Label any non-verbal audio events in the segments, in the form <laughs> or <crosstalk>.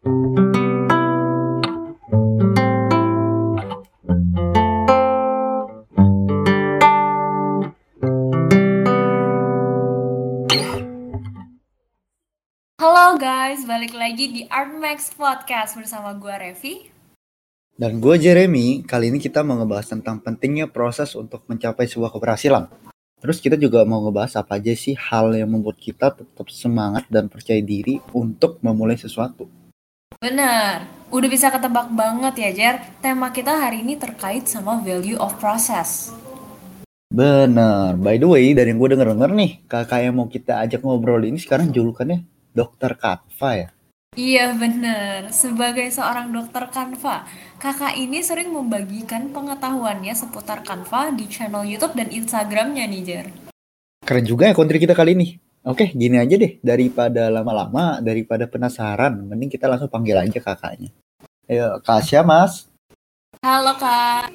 Halo guys, balik lagi di Artmax Podcast bersama gue Revi. Dan gue Jeremy, kali ini kita mau ngebahas tentang pentingnya proses untuk mencapai sebuah keberhasilan. Terus kita juga mau ngebahas apa aja sih hal yang membuat kita tetap semangat dan percaya diri untuk memulai sesuatu. Bener, udah bisa ketebak banget ya Jer, tema kita hari ini terkait sama value of process. Bener, by the way dari yang gue denger-denger nih, kakak yang mau kita ajak ngobrol ini sekarang julukannya Dokter Katva ya? Iya bener, sebagai seorang dokter Canva, kakak ini sering membagikan pengetahuannya seputar Canva di channel YouTube dan Instagramnya nih Jer. Keren juga ya kontri kita kali ini. Oke, gini aja deh, daripada lama-lama, daripada penasaran, mending kita langsung panggil aja kakaknya. Ayo, Kasya Mas. Halo kak.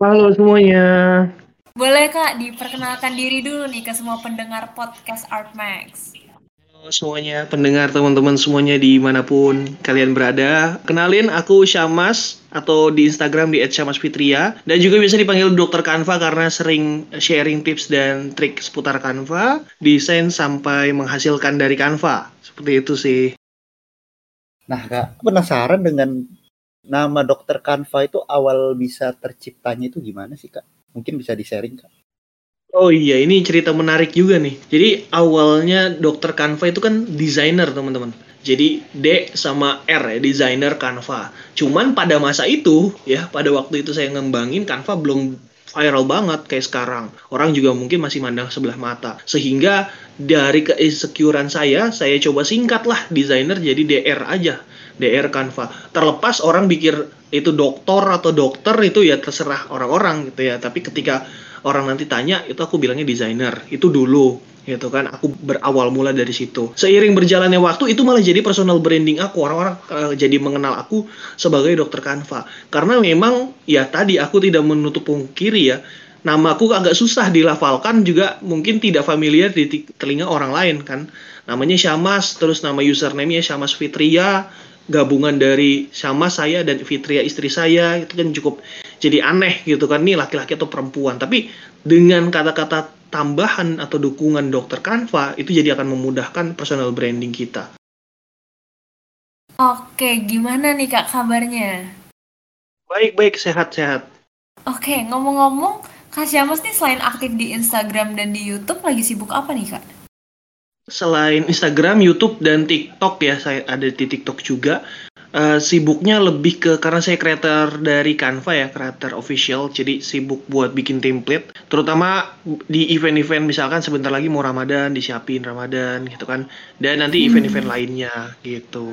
Halo semuanya. Boleh kak diperkenalkan diri dulu nih ke semua pendengar podcast Artmax. Semuanya, pendengar teman-teman semuanya di mana pun kalian berada. Kenalin, aku Syamas atau di Instagram di @syamasfitria dan juga bisa dipanggil Dokter Canva karena sering sharing tips dan trik seputar Canva, desain sampai menghasilkan dari Canva. Seperti itu sih. Nah, Kak, penasaran dengan nama Dokter Canva itu awal bisa terciptanya itu gimana sih, Kak? Mungkin bisa di-sharing, Kak? Oh iya, ini cerita menarik juga nih. Jadi awalnya dokter Canva itu kan desainer teman-teman. Jadi D sama R ya, desainer Canva. Cuman pada masa itu ya, pada waktu itu saya ngembangin Canva belum viral banget kayak sekarang. Orang juga mungkin masih mandang sebelah mata. Sehingga dari keinsecurean saya, saya coba singkat lah desainer jadi DR aja. DR Canva. Terlepas orang pikir itu dokter atau dokter itu ya terserah orang-orang gitu ya. Tapi ketika orang nanti tanya itu aku bilangnya desainer itu dulu gitu kan. Aku berawal mula dari situ. Seiring berjalannya waktu itu malah jadi personal branding aku. Orang-orang uh, jadi mengenal aku sebagai dokter Canva. Karena memang ya tadi aku tidak menutup pungkiri ya namaku agak susah dilafalkan juga mungkin tidak familiar di telinga orang lain kan. Namanya Syamas terus nama username-nya Syamas Fitria gabungan dari Syamas saya dan Fitria istri saya itu kan cukup jadi aneh gitu kan nih laki-laki atau perempuan tapi dengan kata-kata tambahan atau dukungan dokter Canva itu jadi akan memudahkan personal branding kita. Oke, gimana nih kak kabarnya? Baik-baik, sehat-sehat. Oke, ngomong-ngomong, Kak Syamas nih selain aktif di Instagram dan di YouTube lagi sibuk apa nih kak? Selain Instagram, YouTube, dan TikTok ya, saya ada di TikTok juga uh, sibuknya lebih ke karena saya creator dari Canva ya, creator official, jadi sibuk buat bikin template, terutama di event-event misalkan sebentar lagi mau Ramadan, disiapin Ramadan gitu kan, dan nanti hmm. event-event hmm. lainnya gitu.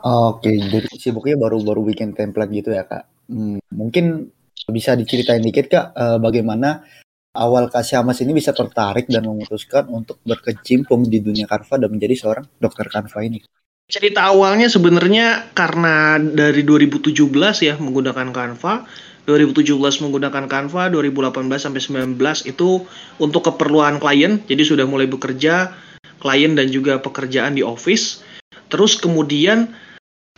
Oke, jadi sibuknya baru-baru bikin template gitu ya kak. Hmm, mungkin bisa diceritain dikit kak, uh, bagaimana awal Kak Syamas ini bisa tertarik dan memutuskan untuk berkecimpung di dunia Canva dan menjadi seorang dokter Canva ini? Cerita awalnya sebenarnya karena dari 2017 ya menggunakan Canva, 2017 menggunakan Canva, 2018 sampai 19 itu untuk keperluan klien, jadi sudah mulai bekerja klien dan juga pekerjaan di office. Terus kemudian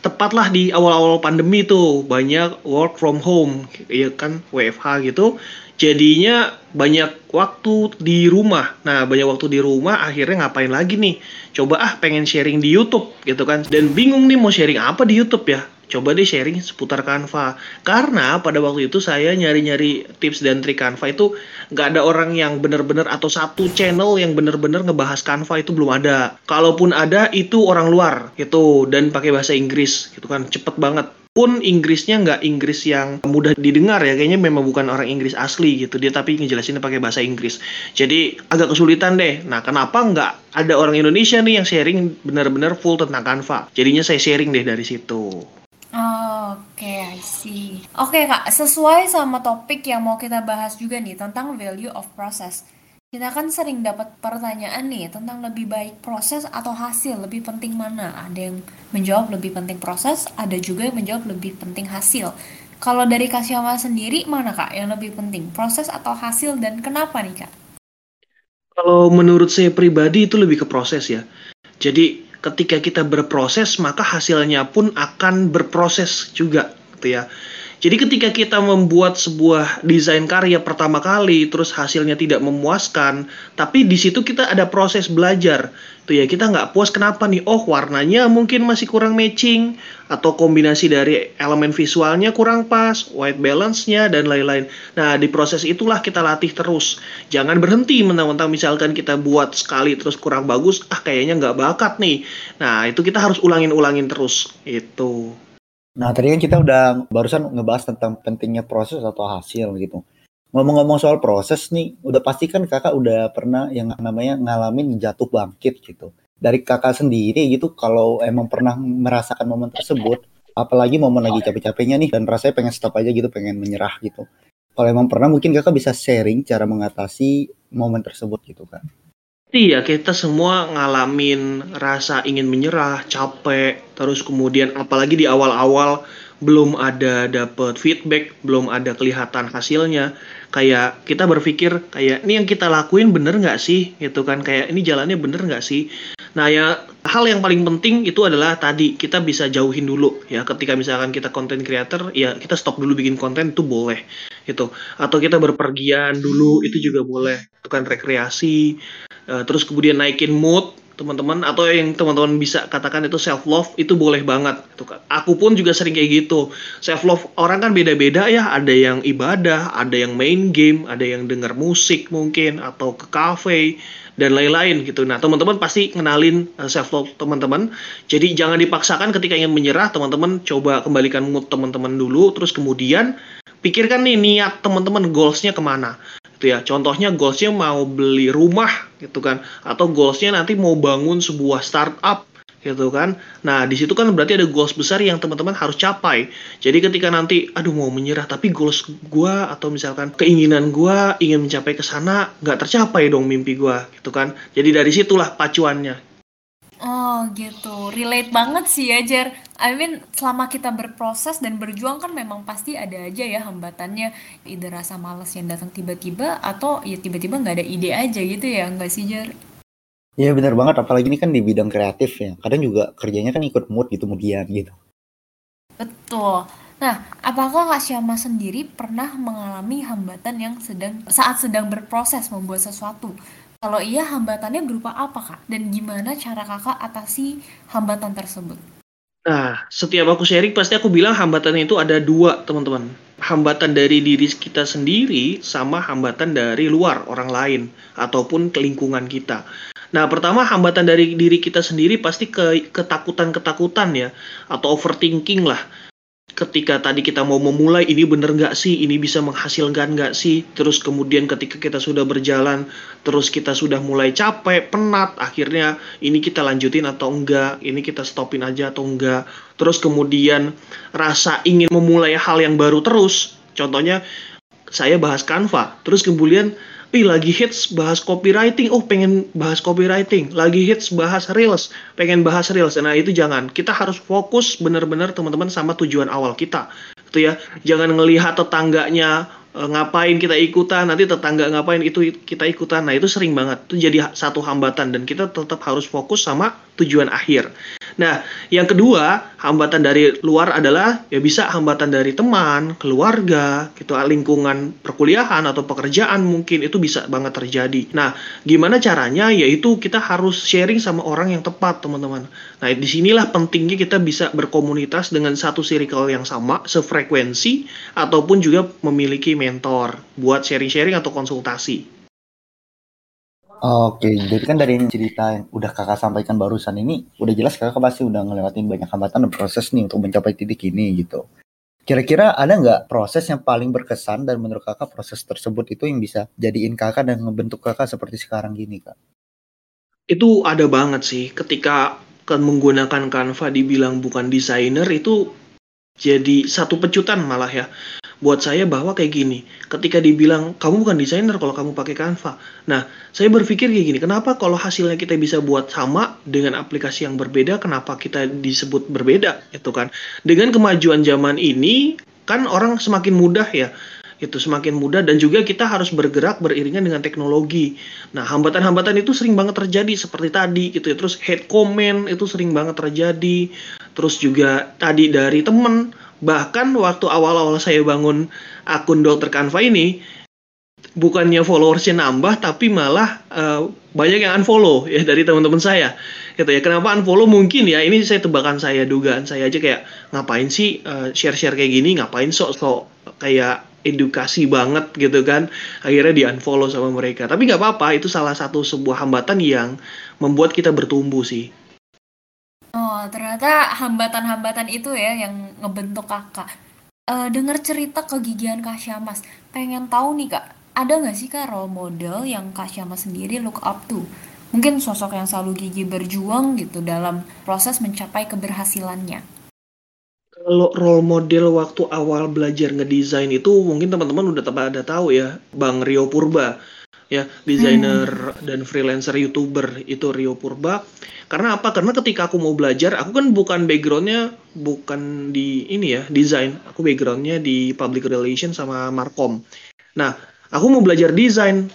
tepatlah di awal-awal pandemi itu banyak work from home, ya kan WFH gitu jadinya banyak waktu di rumah. Nah, banyak waktu di rumah akhirnya ngapain lagi nih? Coba ah pengen sharing di YouTube gitu kan. Dan bingung nih mau sharing apa di YouTube ya. Coba deh sharing seputar Canva. Karena pada waktu itu saya nyari-nyari tips dan trik Canva itu nggak ada orang yang bener-bener atau satu channel yang bener-bener ngebahas Canva itu belum ada. Kalaupun ada itu orang luar gitu dan pakai bahasa Inggris gitu kan. Cepet banget pun Inggrisnya nggak Inggris yang mudah didengar ya kayaknya memang bukan orang Inggris asli gitu. Dia tapi ngejelasinnya pakai bahasa Inggris. Jadi agak kesulitan deh. Nah kenapa nggak ada orang Indonesia nih yang sharing benar-benar full tentang Canva? Jadinya saya sharing deh dari situ. Oke, okay, I see. Oke okay, kak, sesuai sama topik yang mau kita bahas juga nih tentang value of process. Kita kan sering dapat pertanyaan nih tentang lebih baik proses atau hasil, lebih penting mana? Ada yang menjawab lebih penting proses, ada juga yang menjawab lebih penting hasil. Kalau dari Kasyama sendiri, mana kak yang lebih penting, proses atau hasil dan kenapa nih kak? Kalau menurut saya pribadi itu lebih ke proses ya. Jadi ketika kita berproses maka hasilnya pun akan berproses juga gitu ya. Jadi ketika kita membuat sebuah desain karya pertama kali, terus hasilnya tidak memuaskan, tapi di situ kita ada proses belajar. Tuh ya kita nggak puas kenapa nih? Oh warnanya mungkin masih kurang matching, atau kombinasi dari elemen visualnya kurang pas, white balance-nya dan lain-lain. Nah di proses itulah kita latih terus. Jangan berhenti mentang-mentang misalkan kita buat sekali terus kurang bagus, ah kayaknya nggak bakat nih. Nah itu kita harus ulangin-ulangin terus. Itu. Nah, tadi kan kita udah barusan ngebahas tentang pentingnya proses atau hasil gitu. Ngomong-ngomong soal proses nih, udah pasti kan kakak udah pernah yang namanya ngalamin jatuh bangkit gitu. Dari kakak sendiri gitu, kalau emang pernah merasakan momen tersebut, apalagi momen lagi capek-capeknya nih, dan rasanya pengen stop aja gitu, pengen menyerah gitu. Kalau emang pernah, mungkin kakak bisa sharing cara mengatasi momen tersebut gitu kan. Iya, kita semua ngalamin rasa ingin menyerah, capek, terus kemudian apalagi di awal-awal belum ada dapet feedback, belum ada kelihatan hasilnya. Kayak kita berpikir kayak ini yang kita lakuin bener nggak sih, gitu kan? Kayak ini jalannya bener nggak sih? Nah ya hal yang paling penting itu adalah tadi kita bisa jauhin dulu ya. Ketika misalkan kita content creator, ya kita stop dulu bikin konten itu boleh, gitu. Atau kita berpergian dulu itu juga boleh. Itu kan rekreasi uh, terus kemudian naikin mood teman-teman atau yang teman-teman bisa katakan itu self love itu boleh banget gitu kan. Aku pun juga sering kayak gitu. Self love orang kan beda-beda ya, ada yang ibadah, ada yang main game, ada yang dengar musik mungkin atau ke cafe dan lain-lain gitu. Nah, teman-teman pasti kenalin uh, self love teman-teman. Jadi jangan dipaksakan ketika ingin menyerah, teman-teman coba kembalikan mood teman-teman dulu terus kemudian pikirkan nih niat teman-teman goalsnya ke mana gitu ya. Contohnya goalsnya mau beli rumah gitu kan, atau goalsnya nanti mau bangun sebuah startup gitu kan. Nah, di situ kan berarti ada goals besar yang teman-teman harus capai. Jadi ketika nanti aduh mau menyerah tapi goals gua atau misalkan keinginan gua ingin mencapai ke sana nggak tercapai dong mimpi gua gitu kan. Jadi dari situlah pacuannya Oh gitu, relate banget sih ya Jer. I mean selama kita berproses dan berjuang kan memang pasti ada aja ya hambatannya. Ide rasa males yang datang tiba-tiba atau ya tiba-tiba nggak ada ide aja gitu ya nggak sih Jer? Iya benar banget, apalagi ini kan di bidang kreatif ya. Kadang juga kerjanya kan ikut mood gitu kemudian gitu. Betul. Nah, apakah Kak Syama sendiri pernah mengalami hambatan yang sedang saat sedang berproses membuat sesuatu? Kalau iya, hambatannya berupa apa, Kak? Dan gimana cara Kakak atasi hambatan tersebut? Nah, setiap aku sharing pasti aku bilang hambatan itu ada dua, teman-teman. Hambatan dari diri kita sendiri sama hambatan dari luar orang lain ataupun ke lingkungan kita. Nah, pertama hambatan dari diri kita sendiri pasti ke ketakutan-ketakutan ya atau overthinking lah. Ketika tadi kita mau memulai ini bener nggak sih? Ini bisa menghasilkan nggak sih? Terus kemudian ketika kita sudah berjalan terus kita sudah mulai capek penat akhirnya ini kita lanjutin atau enggak? Ini kita stopin aja atau enggak? Terus kemudian rasa ingin memulai hal yang baru terus. Contohnya saya bahas Canva. Terus kemudian Ih, lagi hits bahas copywriting. Oh, pengen bahas copywriting. Lagi hits bahas reels. Pengen bahas reels. Nah, itu jangan. Kita harus fokus benar-benar teman-teman sama tujuan awal kita. Itu ya. Jangan ngelihat tetangganya e, ngapain kita ikutan, nanti tetangga ngapain itu kita ikutan. Nah, itu sering banget. Itu jadi satu hambatan dan kita tetap harus fokus sama tujuan akhir. Nah, yang kedua, hambatan dari luar adalah ya bisa hambatan dari teman, keluarga, gitu, lingkungan perkuliahan atau pekerjaan mungkin itu bisa banget terjadi. Nah, gimana caranya? Yaitu kita harus sharing sama orang yang tepat, teman-teman. Nah, di sinilah pentingnya kita bisa berkomunitas dengan satu circle yang sama, sefrekuensi, ataupun juga memiliki mentor buat sharing-sharing atau konsultasi. Oke, jadi kan dari cerita yang udah kakak sampaikan barusan ini, udah jelas kakak pasti udah ngelewatin banyak hambatan dan proses nih untuk mencapai titik ini gitu. Kira-kira ada nggak proses yang paling berkesan dan menurut kakak proses tersebut itu yang bisa jadiin kakak dan ngebentuk kakak seperti sekarang gini kak? Itu ada banget sih, ketika kan menggunakan Canva dibilang bukan desainer itu jadi satu pecutan malah ya buat saya bahwa kayak gini ketika dibilang kamu bukan desainer kalau kamu pakai Canva nah saya berpikir kayak gini kenapa kalau hasilnya kita bisa buat sama dengan aplikasi yang berbeda kenapa kita disebut berbeda itu kan dengan kemajuan zaman ini kan orang semakin mudah ya itu semakin mudah dan juga kita harus bergerak beriringan dengan teknologi. Nah, hambatan-hambatan itu sering banget terjadi seperti tadi gitu ya. Terus hate comment itu sering banget terjadi. Terus juga tadi dari temen bahkan waktu awal-awal saya bangun akun dokter Canva ini bukannya followersnya nambah tapi malah uh, banyak yang unfollow ya dari teman-teman saya. Gitu ya kenapa unfollow? Mungkin ya ini saya tebakan saya dugaan saya aja kayak ngapain sih uh, share-share kayak gini? Ngapain sok-sok kayak edukasi banget gitu kan. Akhirnya di unfollow sama mereka. Tapi nggak apa-apa itu salah satu sebuah hambatan yang membuat kita bertumbuh sih oh ternyata hambatan-hambatan itu ya yang ngebentuk kakak uh, dengar cerita kegigihan Kak Syamas pengen tahu nih kak ada nggak sih kak role model yang Kak Syamas sendiri look up to mungkin sosok yang selalu gigi berjuang gitu dalam proses mencapai keberhasilannya kalau role model waktu awal belajar ngedesain itu mungkin teman-teman udah pada tahu ya, Bang Rio Purba. Ya, desainer hmm. dan freelancer YouTuber itu Rio Purba. Karena apa? Karena ketika aku mau belajar, aku kan bukan backgroundnya bukan di ini ya, desain. Aku backgroundnya di public relation sama markom. Nah, aku mau belajar desain.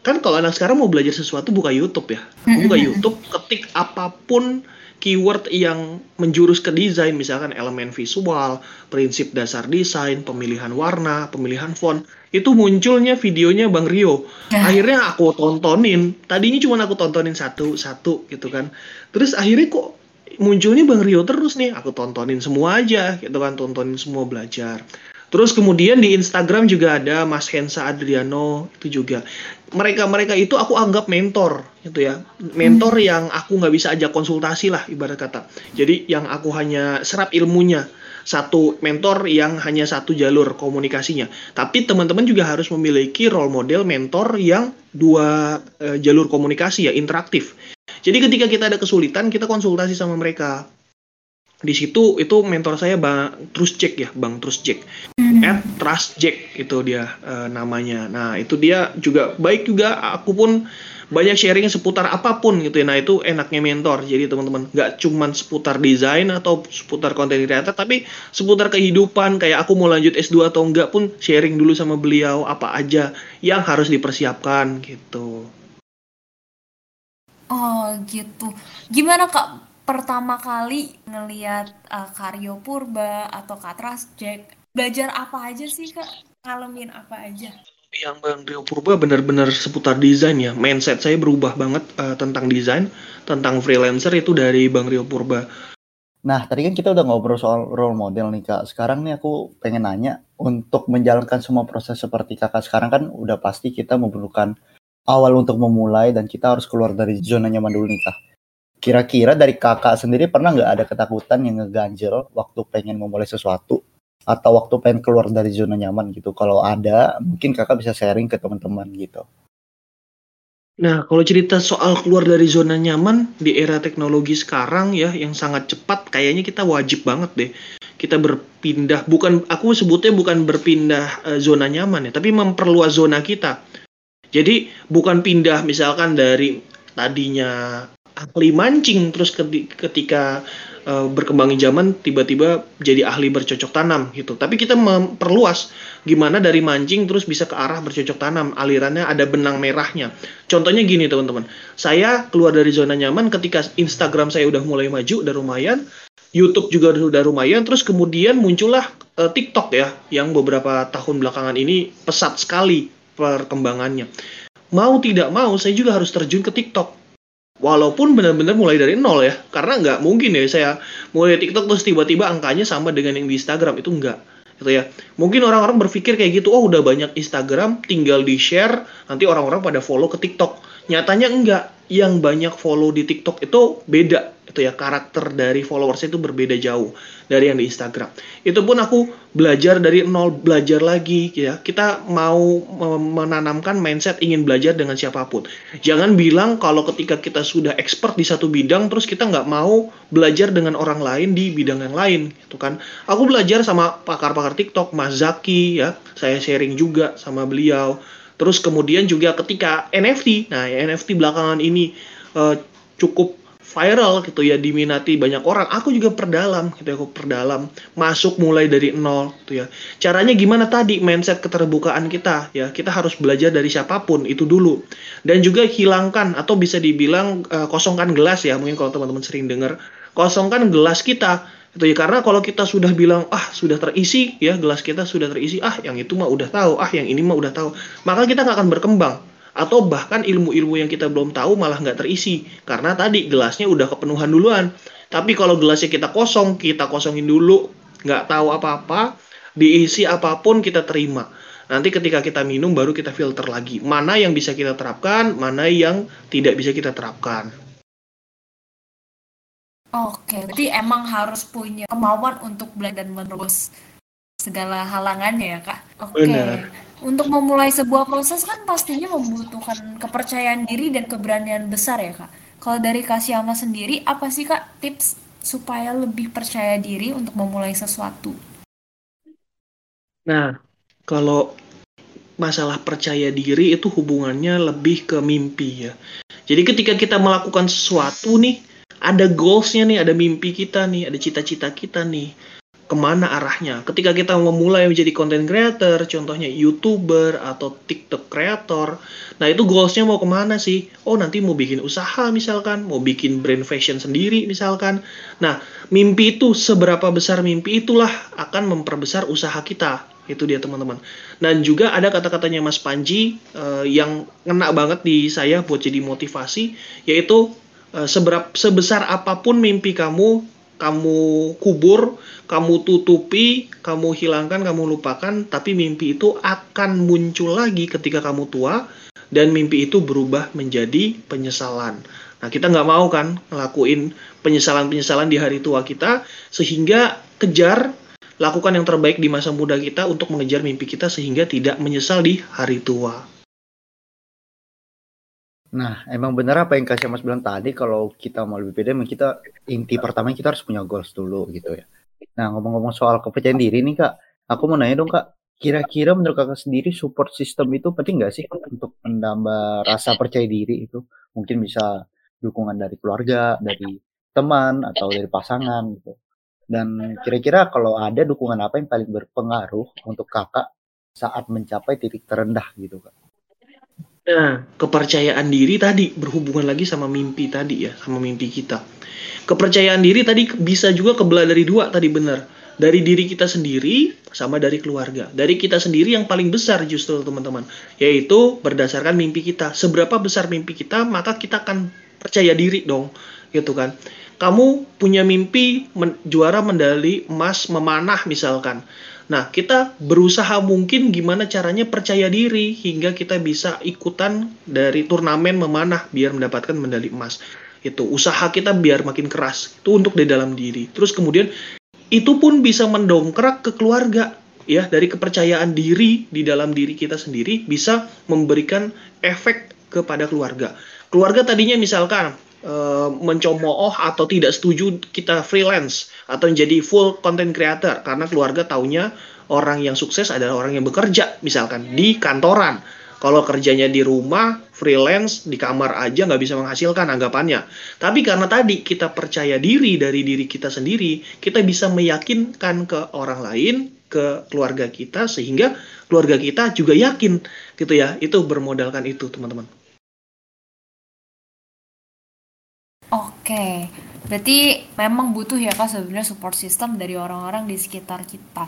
Kan kalau anak sekarang mau belajar sesuatu buka YouTube ya. Buka YouTube, ketik apa pun keyword yang menjurus ke desain, misalkan elemen visual, prinsip dasar desain, pemilihan warna, pemilihan font, itu munculnya videonya Bang Rio. Ya. Akhirnya aku tontonin, tadinya cuma aku tontonin satu-satu gitu kan. Terus akhirnya kok munculnya Bang Rio terus nih, aku tontonin semua aja gitu kan, tontonin semua belajar. Terus kemudian di Instagram juga ada Mas Hensa Adriano itu juga. Mereka-mereka itu aku anggap mentor gitu ya. Mentor hmm. yang aku nggak bisa ajak konsultasi lah ibarat kata. Jadi yang aku hanya serap ilmunya. Satu mentor yang hanya satu jalur komunikasinya. Tapi teman-teman juga harus memiliki role model mentor yang dua uh, jalur komunikasi ya, interaktif. Jadi ketika kita ada kesulitan, kita konsultasi sama mereka di situ itu mentor saya bang Trust Jack ya bang hmm. At Trust Jack itu dia uh, namanya. Nah itu dia juga baik juga. Aku pun banyak sharing seputar apa pun gitu ya. Nah itu enaknya mentor. Jadi teman-teman nggak cuman seputar desain atau seputar konten kreator tapi seputar kehidupan. Kayak aku mau lanjut S2 atau enggak pun sharing dulu sama beliau apa aja yang harus dipersiapkan gitu. Oh gitu. Gimana kak pertama kali ngelihat uh, Karyo Purba atau Katras Jack belajar apa aja sih kak? Ngalamin apa aja? Yang Bang Rio Purba benar-benar seputar desain ya. Mindset saya berubah banget uh, tentang desain tentang freelancer itu dari Bang Rio Purba. Nah, tadi kan kita udah ngobrol soal role model nih, Kak. Sekarang nih aku pengen nanya, untuk menjalankan semua proses seperti Kakak sekarang kan udah pasti kita memerlukan awal untuk memulai dan kita harus keluar dari zona nyaman dulu nih, Kak. Kira-kira dari kakak sendiri pernah nggak ada ketakutan yang ngeganjel waktu pengen memulai sesuatu atau waktu pengen keluar dari zona nyaman gitu? Kalau ada, mungkin kakak bisa sharing ke teman-teman gitu. Nah, kalau cerita soal keluar dari zona nyaman di era teknologi sekarang ya, yang sangat cepat, kayaknya kita wajib banget deh. Kita berpindah, bukan aku sebutnya bukan berpindah uh, zona nyaman ya, tapi memperluas zona kita. Jadi bukan pindah misalkan dari tadinya ahli mancing terus ketika uh, berkembangnya zaman tiba-tiba jadi ahli bercocok tanam gitu. Tapi kita memperluas gimana dari mancing terus bisa ke arah bercocok tanam. Alirannya ada benang merahnya. Contohnya gini teman-teman. Saya keluar dari zona nyaman ketika Instagram saya udah mulai maju udah lumayan. YouTube juga sudah lumayan, terus kemudian muncullah uh, TikTok ya, yang beberapa tahun belakangan ini pesat sekali perkembangannya. Mau tidak mau, saya juga harus terjun ke TikTok Walaupun benar-benar mulai dari nol ya, karena nggak mungkin ya saya mulai TikTok terus tiba-tiba angkanya sama dengan yang di Instagram itu nggak gitu ya. Mungkin orang-orang berpikir kayak gitu, oh udah banyak Instagram, tinggal di share, nanti orang-orang pada follow ke TikTok. Nyatanya enggak, yang banyak follow di TikTok itu beda itu ya karakter dari followers itu berbeda jauh dari yang di Instagram. Itu pun aku belajar dari nol belajar lagi ya. Kita mau menanamkan mindset ingin belajar dengan siapa pun. Jangan bilang kalau ketika kita sudah expert di satu bidang terus kita nggak mau belajar dengan orang lain di bidang yang lain gitu kan. Aku belajar sama pakar-pakar TikTok Mas Zaki ya. Saya sharing juga sama beliau. Terus kemudian juga ketika NFT, nah NFT belakangan ini uh, cukup viral gitu ya diminati banyak orang. Aku juga perdalam gitu ya aku perdalam. Masuk mulai dari nol gitu ya. Caranya gimana tadi? Mindset keterbukaan kita ya. Kita harus belajar dari siapa pun itu dulu. Dan juga hilangkan atau bisa dibilang uh, kosongkan gelas ya. Mungkin kalau teman-teman sering dengar kosongkan gelas kita itu ya karena kalau kita sudah bilang ah sudah terisi ya gelas kita sudah terisi ah yang itu mah udah tahu ah yang ini mah udah tahu maka kita nggak akan berkembang. Atau bahkan ilmu-ilmu yang kita belum tahu malah nggak terisi karena tadi gelasnya udah kepenuhan duluan. Tapi kalau gelasnya kita kosong kita kosongin dulu nggak tahu apa-apa diisi apa pun kita terima. Nanti ketika kita minum baru kita filter lagi mana yang bisa kita terapkan mana yang tidak bisa kita terapkan Oke, berarti emang harus punya kemauan untuk belajar dan menerus segala halangannya ya kak. Oke. Benar untuk memulai sebuah proses kan pastinya membutuhkan kepercayaan diri dan keberanian besar ya kak. Kalau dari Kak Syama sendiri, apa sih kak tips supaya lebih percaya diri untuk memulai sesuatu? Nah, kalau masalah percaya diri itu hubungannya lebih ke mimpi ya. Jadi ketika kita melakukan sesuatu nih, ada goalsnya nih, ada mimpi kita nih, ada cita-cita kita nih ke mana arahnya. Ketika kita memulai menjadi content creator, contohnya YouTuber atau TikTok creator, nah itu goalsnya mau ke mana sih? Oh nanti mau bikin usaha misalkan, mau bikin brand fashion sendiri misalkan. Nah mimpi itu seberapa besar mimpi itulah akan memperbesar usaha kita. Itu dia teman-teman. Dan juga ada kata-katanya Mas Panji uh, yang ngena banget di saya buat jadi motivasi, yaitu uh, seberap, sebesar apa pun mimpi kamu, kamu kubur, kamu tutupi, kamu hilangkan, kamu lupakan, tapi mimpi itu akan muncul lagi ketika kamu tua dan mimpi itu berubah menjadi penyesalan. Nah, kita nggak mau kan ngelakuin penyesalan-penyesalan di hari tua kita, sehingga kejar, lakukan yang terbaik di masa muda kita untuk mengejar mimpi kita sehingga tidak menyesal di hari tua. Nah, emang benar apa yang Kasih Mas bilang tadi kalau kita mau lebih pede, kita inti pertama kita harus punya goals dulu gitu ya. Nah, ngomong-ngomong soal kepercayaan diri nih Kak, aku mau nanya dong Kak, kira-kira menurut Kakak sendiri support system itu penting nggak sih untuk menambah rasa percaya diri itu? Mungkin bisa dukungan dari keluarga, dari teman atau dari pasangan gitu. Dan kira-kira kalau ada dukungan apa yang paling berpengaruh untuk Kakak saat mencapai titik terendah gitu Kak? Nah, kepercayaan diri tadi berhubungan lagi sama mimpi tadi ya, sama mimpi kita. Kepercayaan diri tadi bisa juga kebelah dari dua tadi benar. Dari diri kita sendiri sama dari keluarga. Dari kita sendiri yang paling besar justru teman-teman, yaitu berdasarkan mimpi kita. Seberapa besar mimpi kita, maka kita akan percaya diri dong, gitu kan. Kamu punya mimpi men juara medali emas memanah misalkan Nah, kita berusaha mungkin gimana caranya percaya diri hingga kita bisa ikutan dari turnamen memanah biar mendapatkan medali emas. Itu usaha kita biar makin keras. Itu untuk di dalam diri. Terus kemudian itu pun bisa mendongkrak ke keluarga ya dari kepercayaan diri di dalam diri kita sendiri bisa memberikan efek kepada keluarga. Keluarga tadinya misalkan uh, mencomooh atau tidak setuju kita freelance atau menjadi full content creator. Karena keluarga taunya orang yang sukses adalah orang yang bekerja misalkan di kantoran. Kalau kerjanya di rumah freelance di kamar aja nggak bisa menghasilkan anggapannya. Tapi karena tadi kita percaya diri dari diri kita sendiri kita bisa meyakinkan ke orang lain ke keluarga kita sehingga keluarga kita juga yakin gitu ya. Itu bermodalkan itu teman-teman Oke, berarti memang butuh ya kak sebenarnya support system dari orang-orang di sekitar kita.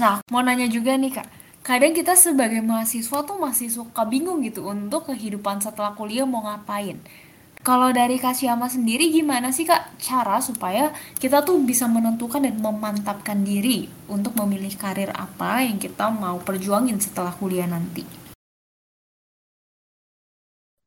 Nah, mau nanya juga nih kak, kadang kita sebagai mahasiswa tuh masih suka bingung gitu untuk kehidupan setelah kuliah mau ngapain. Kalau dari Kak Syama sendiri gimana sih Kak cara supaya kita tuh bisa menentukan dan memantapkan diri untuk memilih karir apa yang kita mau perjuangin setelah kuliah nanti?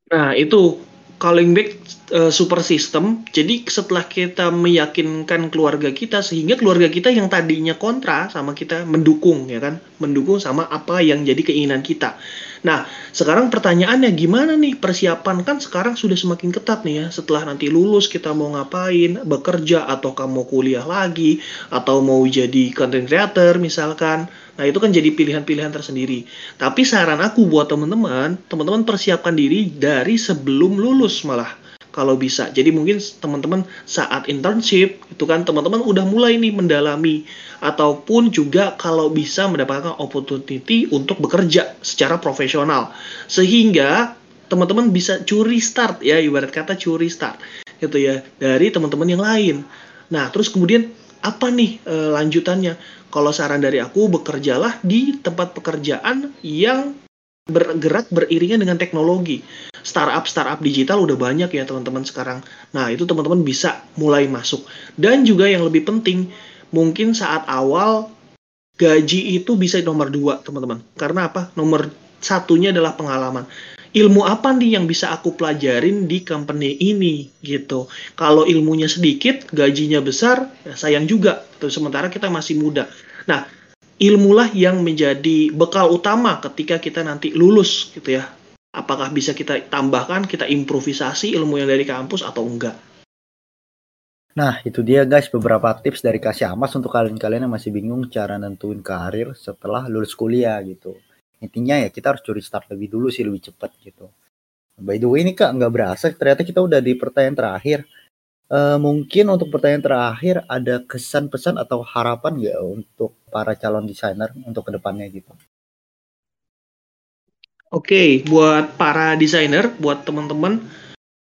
Nah, itu calling back uh, super system. Jadi setelah kita meyakinkan keluarga kita sehingga keluarga kita yang tadinya kontra sama kita mendukung ya kan, mendukung sama apa yang jadi keinginan kita. Nah, sekarang pertanyaannya gimana nih persiapan kan sekarang sudah semakin ketat nih ya. Setelah nanti lulus kita mau ngapain, bekerja atau kamu kuliah lagi atau mau jadi content creator misalkan. Nah, itu kan jadi pilihan-pilihan tersendiri. Tapi saran aku buat teman-teman, teman-teman persiapkan diri dari sebelum lulus malah. Kalau bisa. Jadi mungkin teman-teman saat internship itu kan teman-teman udah mulai nih mendalami ataupun juga kalau bisa mendapatkan opportunity untuk bekerja secara profesional. Sehingga teman-teman bisa curi start ya ibarat kata curi start gitu ya dari teman-teman yang lain. Nah, terus kemudian apa nih e, lanjutannya? Kalau saran dari aku bekerjalah di tempat pekerjaan yang bergerak beriringan dengan teknologi. Startup startup digital udah banyak ya teman-teman sekarang. Nah itu teman-teman bisa mulai masuk. Dan juga yang lebih penting, mungkin saat awal gaji itu bisa nomor dua teman-teman. Karena apa? Nomor satunya adalah pengalaman. Ilmu apa nih yang bisa aku pelajarin di company ini gitu. Kalau ilmunya sedikit, gajinya besar, ya sayang juga. Terus sementara kita masih muda. Nah, ilmulah yang menjadi bekal utama ketika kita nanti lulus gitu ya. Apakah bisa kita tambahkan, kita improvisasi ilmu yang dari kampus atau enggak? Nah, itu dia guys beberapa tips dari Kasih Amas untuk kalian-kalian yang masih bingung cara nentuin karir setelah lulus kuliah gitu. Intinya ya kita harus curi start lebih dulu sih lebih cepat gitu. By the way ini kak nggak berasa ternyata kita udah di pertanyaan terakhir. Uh, mungkin untuk pertanyaan terakhir ada kesan pesan atau harapan nggak untuk para calon desainer untuk ke depannya gitu? Oke, okay, buat para desainer, buat teman-teman,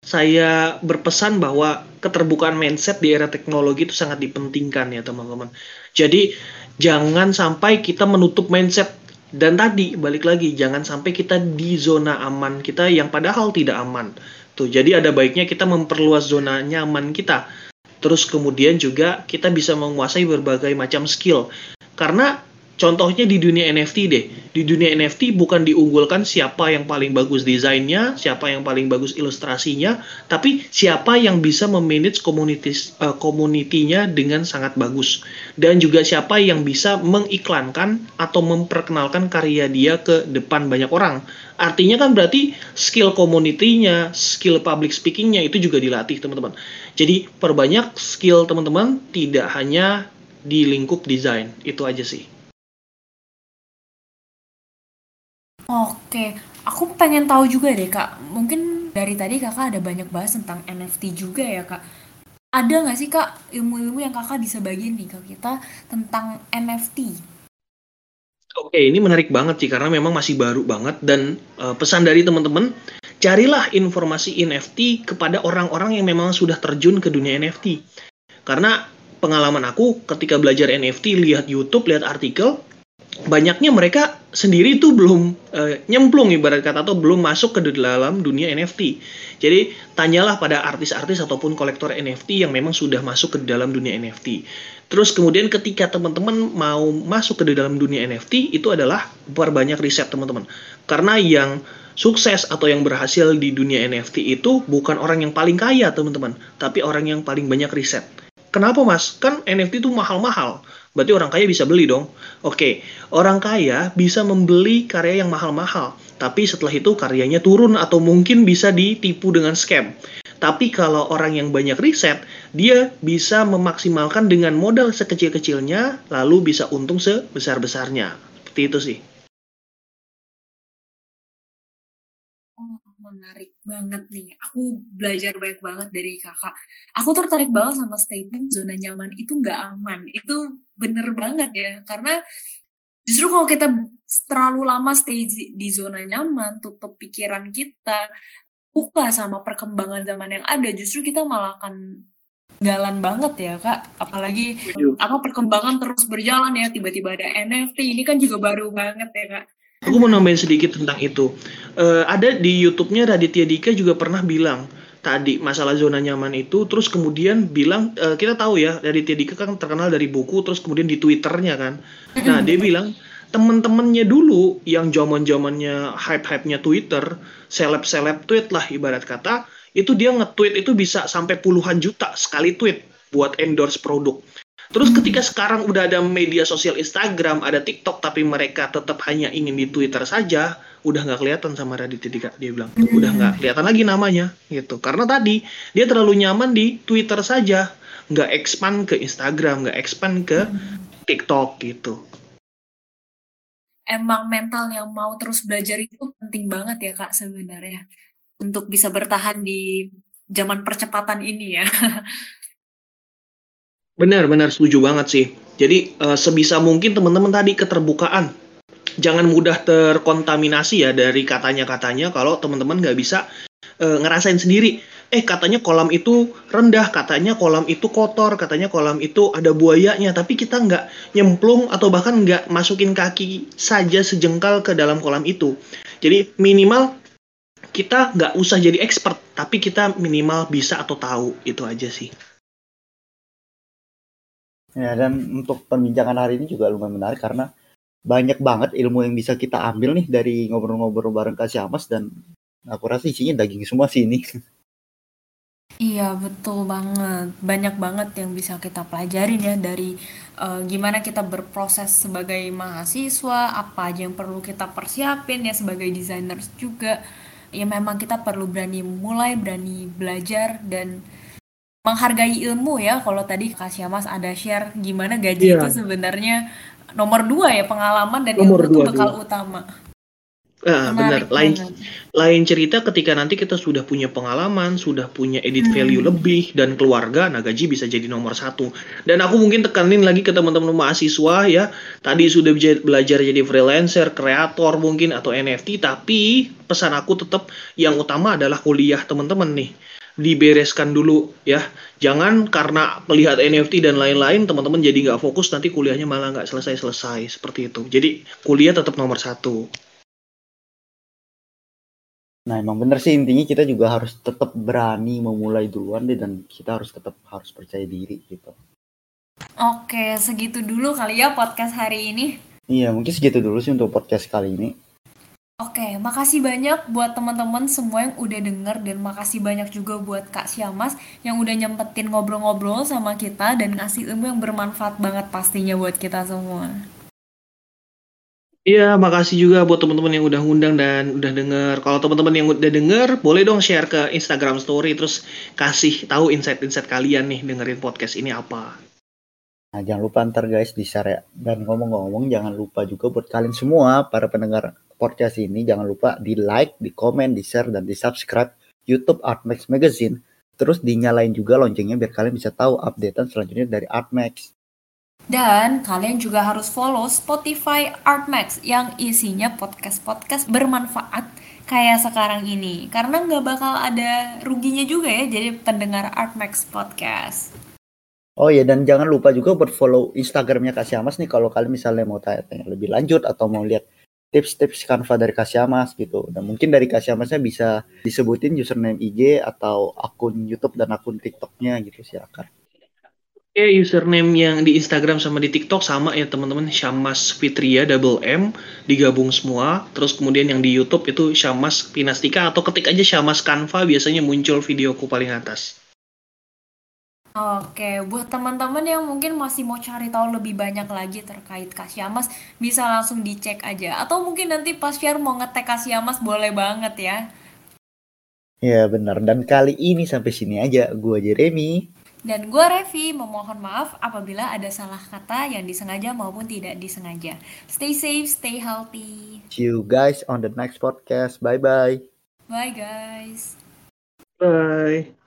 saya berpesan bahwa keterbukaan mindset di era teknologi itu sangat dipentingkan ya teman-teman. Jadi jangan sampai kita menutup mindset dan tadi balik lagi jangan sampai kita di zona aman kita yang padahal tidak aman. Tuh, jadi ada baiknya kita memperluas zona nyaman kita. Terus kemudian juga kita bisa menguasai berbagai macam skill. Karena Contohnya di dunia NFT deh. Di dunia NFT bukan diunggulkan siapa yang paling bagus desainnya, siapa yang paling bagus ilustrasinya, tapi siapa yang bisa memanage komunitas uh, community-nya dengan sangat bagus. Dan juga siapa yang bisa mengiklankan atau memperkenalkan karya dia ke depan banyak orang. Artinya kan berarti skill community-nya, skill public speaking-nya itu juga dilatih, teman-teman. Jadi perbanyak skill teman-teman tidak hanya di lingkup desain. Itu aja sih. Oke, aku pengen tahu juga deh Kak. Mungkin dari tadi Kakak ada banyak bahas tentang NFT juga ya Kak. Ada nggak sih Kak ilmu-ilmu yang Kakak bisa bagiin nih ke kita tentang NFT? Oke, ini menarik banget sih karena memang masih baru banget dan uh, pesan dari teman-teman, carilah informasi NFT kepada orang-orang yang memang sudah terjun ke dunia NFT. Karena pengalaman aku ketika belajar NFT, lihat YouTube, lihat artikel, banyaknya mereka sendiri itu belum uh, nyemplung ibarat kata atau belum masuk ke dalam dunia NFT. Jadi tanyalah pada artis-artis ataupun kolektor NFT yang memang sudah masuk ke dalam dunia NFT. Terus kemudian ketika teman-teman mau masuk ke dalam dunia NFT itu adalah perbanyak riset teman-teman. Karena yang sukses atau yang berhasil di dunia NFT itu bukan orang yang paling kaya teman-teman, tapi orang yang paling banyak riset. Kenapa mas? Kan NFT itu mahal-mahal Berarti orang kaya bisa beli dong. Oke, orang kaya bisa membeli karya yang mahal-mahal, tapi setelah itu karyanya turun atau mungkin bisa ditipu dengan scam. Tapi kalau orang yang banyak riset, dia bisa memaksimalkan dengan modal sekecil-kecilnya, lalu bisa untung sebesar-besarnya. Seperti itu sih. Menarik banget nih. Aku belajar banyak banget dari kakak. Aku tertarik banget sama statement zona nyaman itu nggak aman. Itu bener banget ya. Karena justru kalau kita terlalu lama stay di zona nyaman, tutup pikiran kita, buka sama perkembangan zaman yang ada, justru kita malah akan jalan banget ya kak apalagi apa perkembangan terus berjalan ya tiba-tiba ada NFT ini kan juga baru banget ya kak Aku mau nambahin sedikit tentang itu. Uh, ada di YouTube-nya Raditya Dika juga pernah bilang tadi masalah zona nyaman itu, terus kemudian bilang uh, kita tahu ya Raditya Dika kan terkenal dari buku, terus kemudian di Twitternya kan. Nah dia bilang temen-temennya dulu yang zaman zamannya hype-hype-nya Twitter, seleb-seleb tweet lah ibarat kata, itu dia nge-tweet itu bisa sampai puluhan juta sekali tweet buat endorse produk. Terus ketika sekarang udah ada media sosial Instagram, ada TikTok, tapi mereka tetap hanya ingin di Twitter saja, udah nggak kelihatan sama Raditya Dika. Dia bilang, udah nggak kelihatan lagi namanya, gitu. Karena tadi dia terlalu nyaman di Twitter saja, nggak expand ke Instagram, nggak expand ke TikTok gitu. Emang mental yang mau terus belajar itu penting banget ya kak sebenarnya untuk bisa bertahan di zaman percepatan ini ya. <laughs> Benar, benar setuju banget sih. Jadi uh, sebisa mungkin teman-teman tadi keterbukaan. Jangan mudah terkontaminasi ya dari katanya-katanya kalau teman-teman nggak bisa uh, ngerasain sendiri eh katanya kolam itu rendah, katanya kolam itu kotor, katanya kolam itu ada buayanya, tapi kita nggak nyemplung atau bahkan nggak masukin kaki saja sejengkal ke dalam kolam itu. Jadi minimal kita nggak usah jadi expert, tapi kita minimal bisa atau tahu itu aja sih. Ya, dan untuk perbincangan hari ini juga lumayan menarik karena banyak banget ilmu yang bisa kita ambil nih dari ngobrol-ngobrol bareng Kasih Amas dan aku rasa isinya daging semua sih ini. Iya, betul banget. Banyak banget yang bisa kita pelajarin ya dari uh, gimana kita berproses sebagai mahasiswa, apa aja yang perlu kita persiapin ya sebagai desainer juga. Ya memang kita perlu berani mulai, berani belajar dan menghargai ilmu ya. Kalau tadi Kak Mas ada share gimana gaji Iya. itu sebenarnya nomor dua ya pengalaman dan Nomor ilmu itu bakal dua. utama. Ah, benar. Lain lain cerita ketika nanti kita sudah punya pengalaman, sudah punya edit hmm. value lebih dan keluarga, nah gaji bisa jadi nomor satu. Dan aku mungkin tekanin lagi ke teman-teman mahasiswa ya, tadi sudah belajar jadi freelancer, kreator mungkin atau NFT, tapi pesan aku tetap yang utama adalah kuliah teman-teman nih dibereskan dulu ya jangan karena melihat NFT dan lain-lain teman-teman jadi nggak fokus nanti kuliahnya malah nggak selesai-selesai seperti itu jadi kuliah tetap nomor satu Nah, emang bener sih intinya kita juga harus tetap berani memulai duluan deh dan kita harus tetap harus percaya diri gitu. Oke, segitu dulu kali ya podcast hari ini. Iya, mungkin segitu dulu sih untuk podcast kali ini. Oke, makasih banyak buat teman-teman semua yang udah denger dan makasih banyak juga buat Kak Siamas yang udah nyempetin ngobrol-ngobrol sama kita dan ngasih ilmu yang bermanfaat banget pastinya buat kita semua. Iya, makasih juga buat teman-teman yang udah ngundang dan udah denger. Kalau teman-teman yang udah denger, boleh dong share ke Instagram Story terus kasih tahu insight-insight kalian nih dengerin podcast ini apa. Nah, jangan lupa ntar guys di share ya. Dan ngomong-ngomong, jangan lupa juga buat kalian semua para pendengar podcast ini, jangan lupa di like, di komen, di share, dan di subscribe YouTube Artmax Magazine. Terus dinyalain juga loncengnya biar kalian bisa tahu updatean selanjutnya dari Artmax. Dan kalian juga harus follow Spotify Artmax yang isinya podcast-podcast bermanfaat kayak sekarang ini. Karena nggak bakal ada ruginya juga ya jadi pendengar Artmax Podcast. Oh ya dan jangan lupa juga buat follow Instagramnya Kak Siamas nih kalau kalian misalnya mau tanya-tanya lebih lanjut atau mau lihat tips-tips Canva dari Kak Siamas gitu. Dan mungkin dari Kak Siamasnya bisa disebutin username IG atau akun YouTube dan akun TikToknya gitu silakan. Oke, username yang di Instagram sama di TikTok sama ya teman-teman, Syamas Fitria double M digabung semua. Terus kemudian yang di YouTube itu Syamas Pinastika atau ketik aja Syamas Canva biasanya muncul videoku paling atas. Oke, buat teman-teman yang mungkin masih mau cari tahu lebih banyak lagi terkait Kasyamas, bisa langsung dicek aja. Atau mungkin nanti pas share mau ngetek Kasyamas boleh banget ya. Ya benar, dan kali ini sampai sini aja. Gue Jeremy. Dan gue Revi memohon maaf apabila ada salah kata yang disengaja maupun tidak disengaja. Stay safe, stay healthy. See you guys on the next podcast. Bye-bye. Bye guys. Bye.